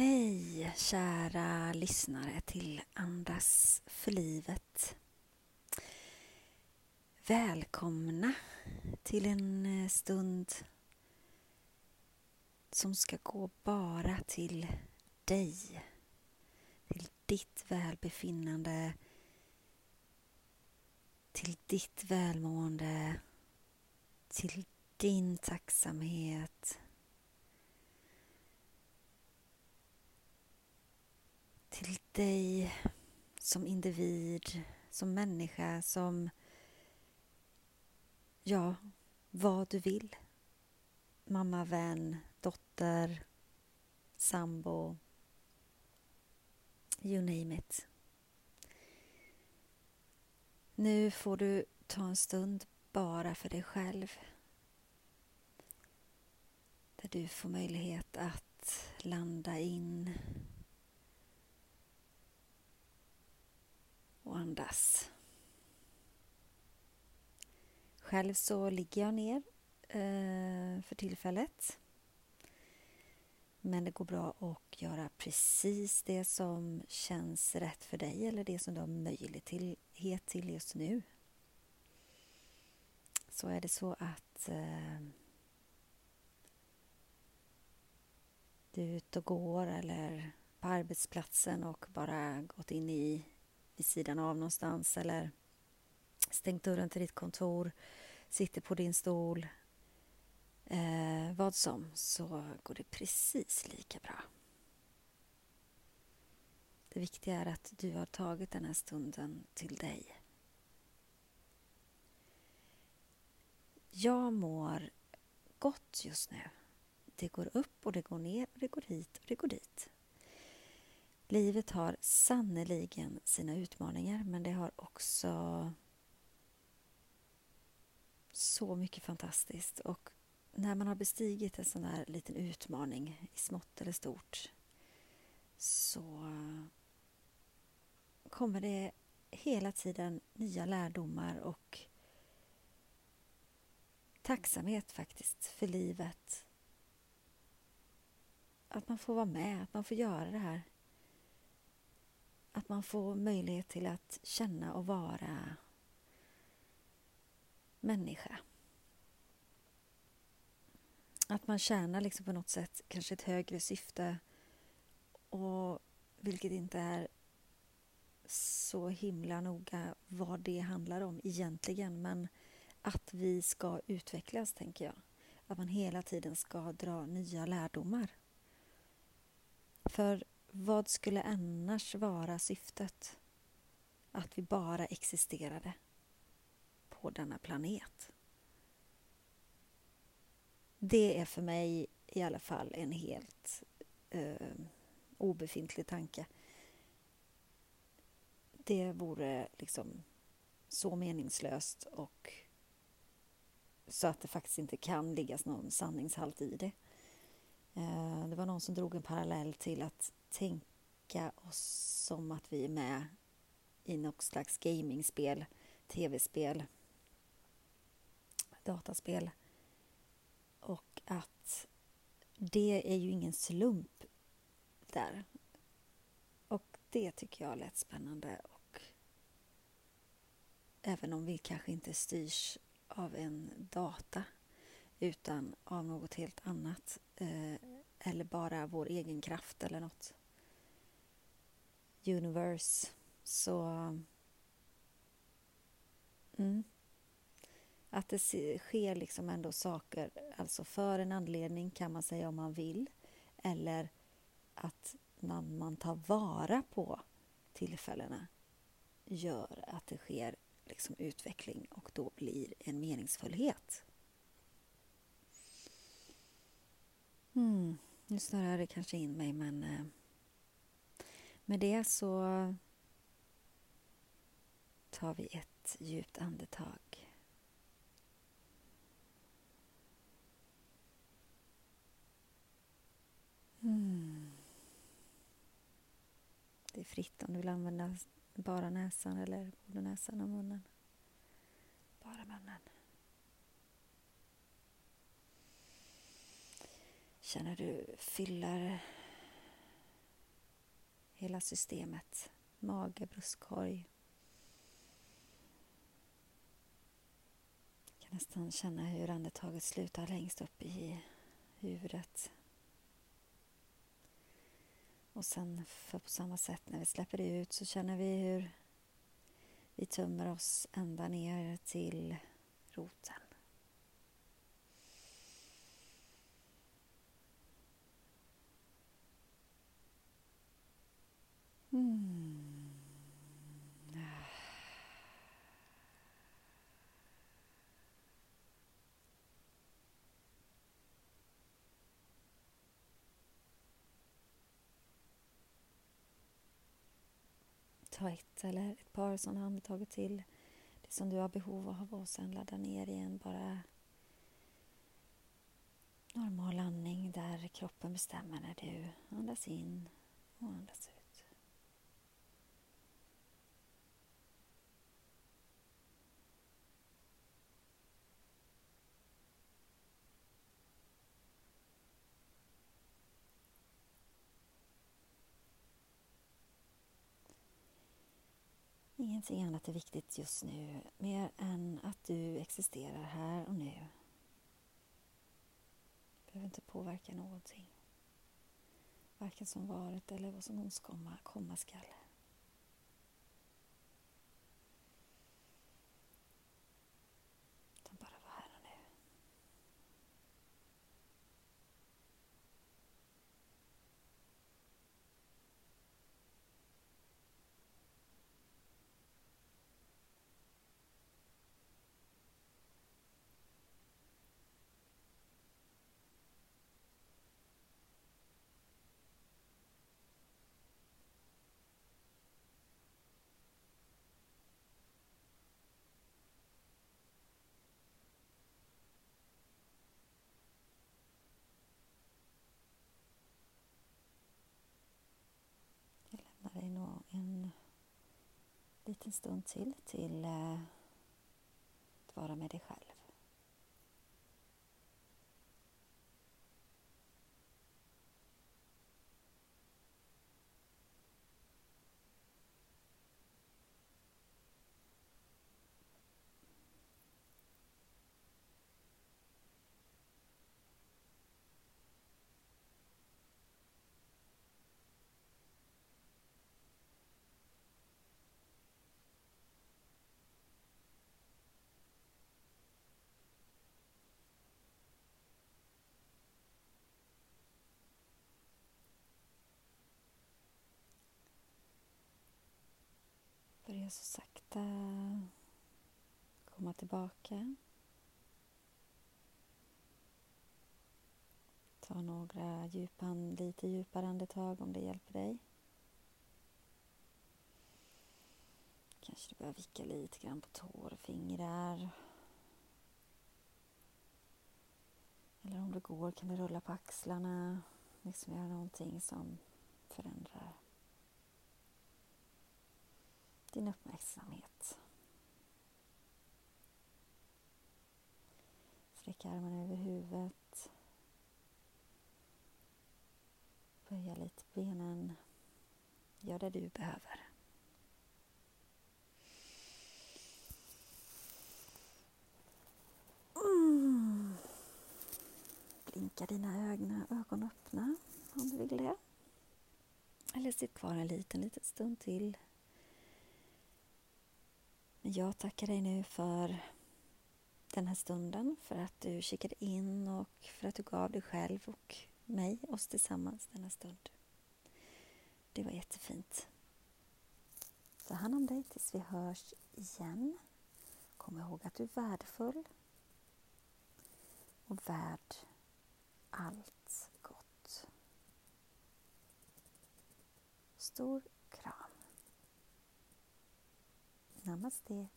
Hej kära lyssnare till Andas för livet. Välkomna till en eh, stund som ska gå bara till dig. Till ditt välbefinnande, till ditt välmående, till din tacksamhet till dig som individ, som människa, som ja, vad du vill. Mamma, vän, dotter, sambo, you name it. Nu får du ta en stund bara för dig själv. Där du får möjlighet att landa in och andas. Själv så ligger jag ner eh, för tillfället. Men det går bra att göra precis det som känns rätt för dig eller det som du har möjlighet till just nu. Så är det så att eh, du är ute och går eller på arbetsplatsen och bara gått in i vid sidan av någonstans eller stängt dörren till ditt kontor, sitter på din stol, eh, vad som, så går det precis lika bra. Det viktiga är att du har tagit den här stunden till dig. Jag mår gott just nu. Det går upp och det går ner och det går hit och det går dit. Livet har sannoliken sina utmaningar men det har också så mycket fantastiskt. Och när man har bestigit en sån här liten utmaning i smått eller stort så kommer det hela tiden nya lärdomar och tacksamhet faktiskt för livet. Att man får vara med, att man får göra det här man får möjlighet till att känna och vara människa. Att man tjänar liksom på något sätt kanske ett högre syfte och vilket inte är så himla noga vad det handlar om egentligen men att vi ska utvecklas, tänker jag. Att man hela tiden ska dra nya lärdomar. För vad skulle annars vara syftet? Att vi bara existerade på denna planet. Det är för mig i alla fall en helt eh, obefintlig tanke. Det vore liksom så meningslöst och så att det faktiskt inte kan ligga någon sanningshalt i det. Eh, det var någon som drog en parallell till att tänka oss som att vi är med i något slags gamingspel, tv-spel, dataspel. Och att det är ju ingen slump där. Och det tycker jag lät spännande. Och även om vi kanske inte styrs av en data utan av något helt annat eh, eller bara vår egen kraft eller något universe. Så... Mm. Att det sker liksom ändå saker, alltså för en anledning kan man säga om man vill. Eller att när man tar vara på tillfällena gör att det sker liksom utveckling och då blir en meningsfullhet. Mm. Nu snurrar det kanske in mig men eh, med det så tar vi ett djupt andetag. Mm. Det är fritt om du vill använda bara näsan eller både näsan och munnen. Bara munnen. Känner du fyller hela systemet. Mage, bröstkorg. Kan nästan känna hur andetaget slutar längst upp i huvudet. Och sen för på samma sätt när vi släpper det ut så känner vi hur vi tömmer oss ända ner till roten. Mm. Ta ett eller ett par sådana andetag till. Det som du har behov av och sen ladda ner igen. Bara normal andning där kroppen bestämmer när du andas in och andas ut. Ingenting annat är viktigt just nu mer än att du existerar här och nu. Du behöver inte påverka någonting. Varken som varit eller vad som komma, komma skall. Liten stund till till eh, att vara med dig själv. Börja så sakta komma tillbaka. Ta några djupa, lite djupare andetag om det hjälper dig. Kanske du börjar vicka lite grann på tår och fingrar. Eller om det går kan du rulla på axlarna. Liksom göra någonting som förändrar din uppmärksamhet. Sträck armarna över huvudet. Böja lite benen. Gör det du behöver. Mm. Blinka dina ögon, ögon öppna om du vill det. Eller sitt kvar en liten, liten stund till. Jag tackar dig nu för den här stunden, för att du kikade in och för att du gav dig själv och mig, oss tillsammans, denna stund. Det var jättefint. Ta hand om dig tills vi hörs igen. Kom ihåg att du är värdefull och värd allt gott. Stor Namaste.